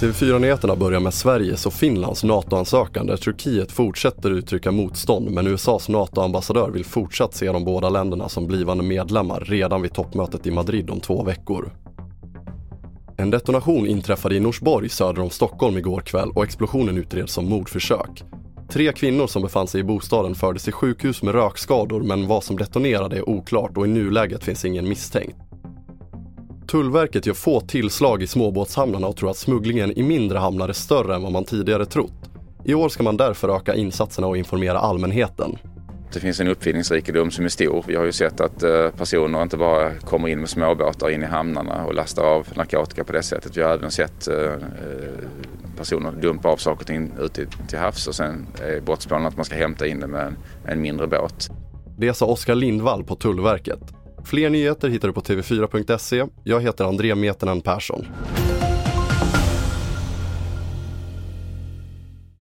TV4-nyheterna börjar med Sveriges och Finlands NATO-ansökan där Turkiet fortsätter uttrycka motstånd men USAs NATO-ambassadör vill fortsatt se de båda länderna som blivande medlemmar redan vid toppmötet i Madrid om två veckor. En detonation inträffade i Norsborg söder om Stockholm igår kväll och explosionen utreds som mordförsök. Tre kvinnor som befann sig i bostaden fördes till sjukhus med rökskador men vad som detonerade är oklart och i nuläget finns ingen misstänkt. Tullverket gör få tillslag i småbåtshamnarna och tror att smugglingen i mindre hamnar är större än vad man tidigare trott. I år ska man därför öka insatserna och informera allmänheten. Det finns en uppfinningsrikedom som är stor. Vi har ju sett att eh, personer inte bara kommer in med småbåtar in i hamnarna och lastar av narkotika på det sättet. Vi har även sett eh, eh, personer dumpa av saker och ting ute till havs och sen är brottsplanen att man ska hämta in det med en mindre båt. Det sa alltså Oskar Lindvall på Tullverket. Fler nyheter hittar du på tv4.se. Jag heter André Metenen Persson.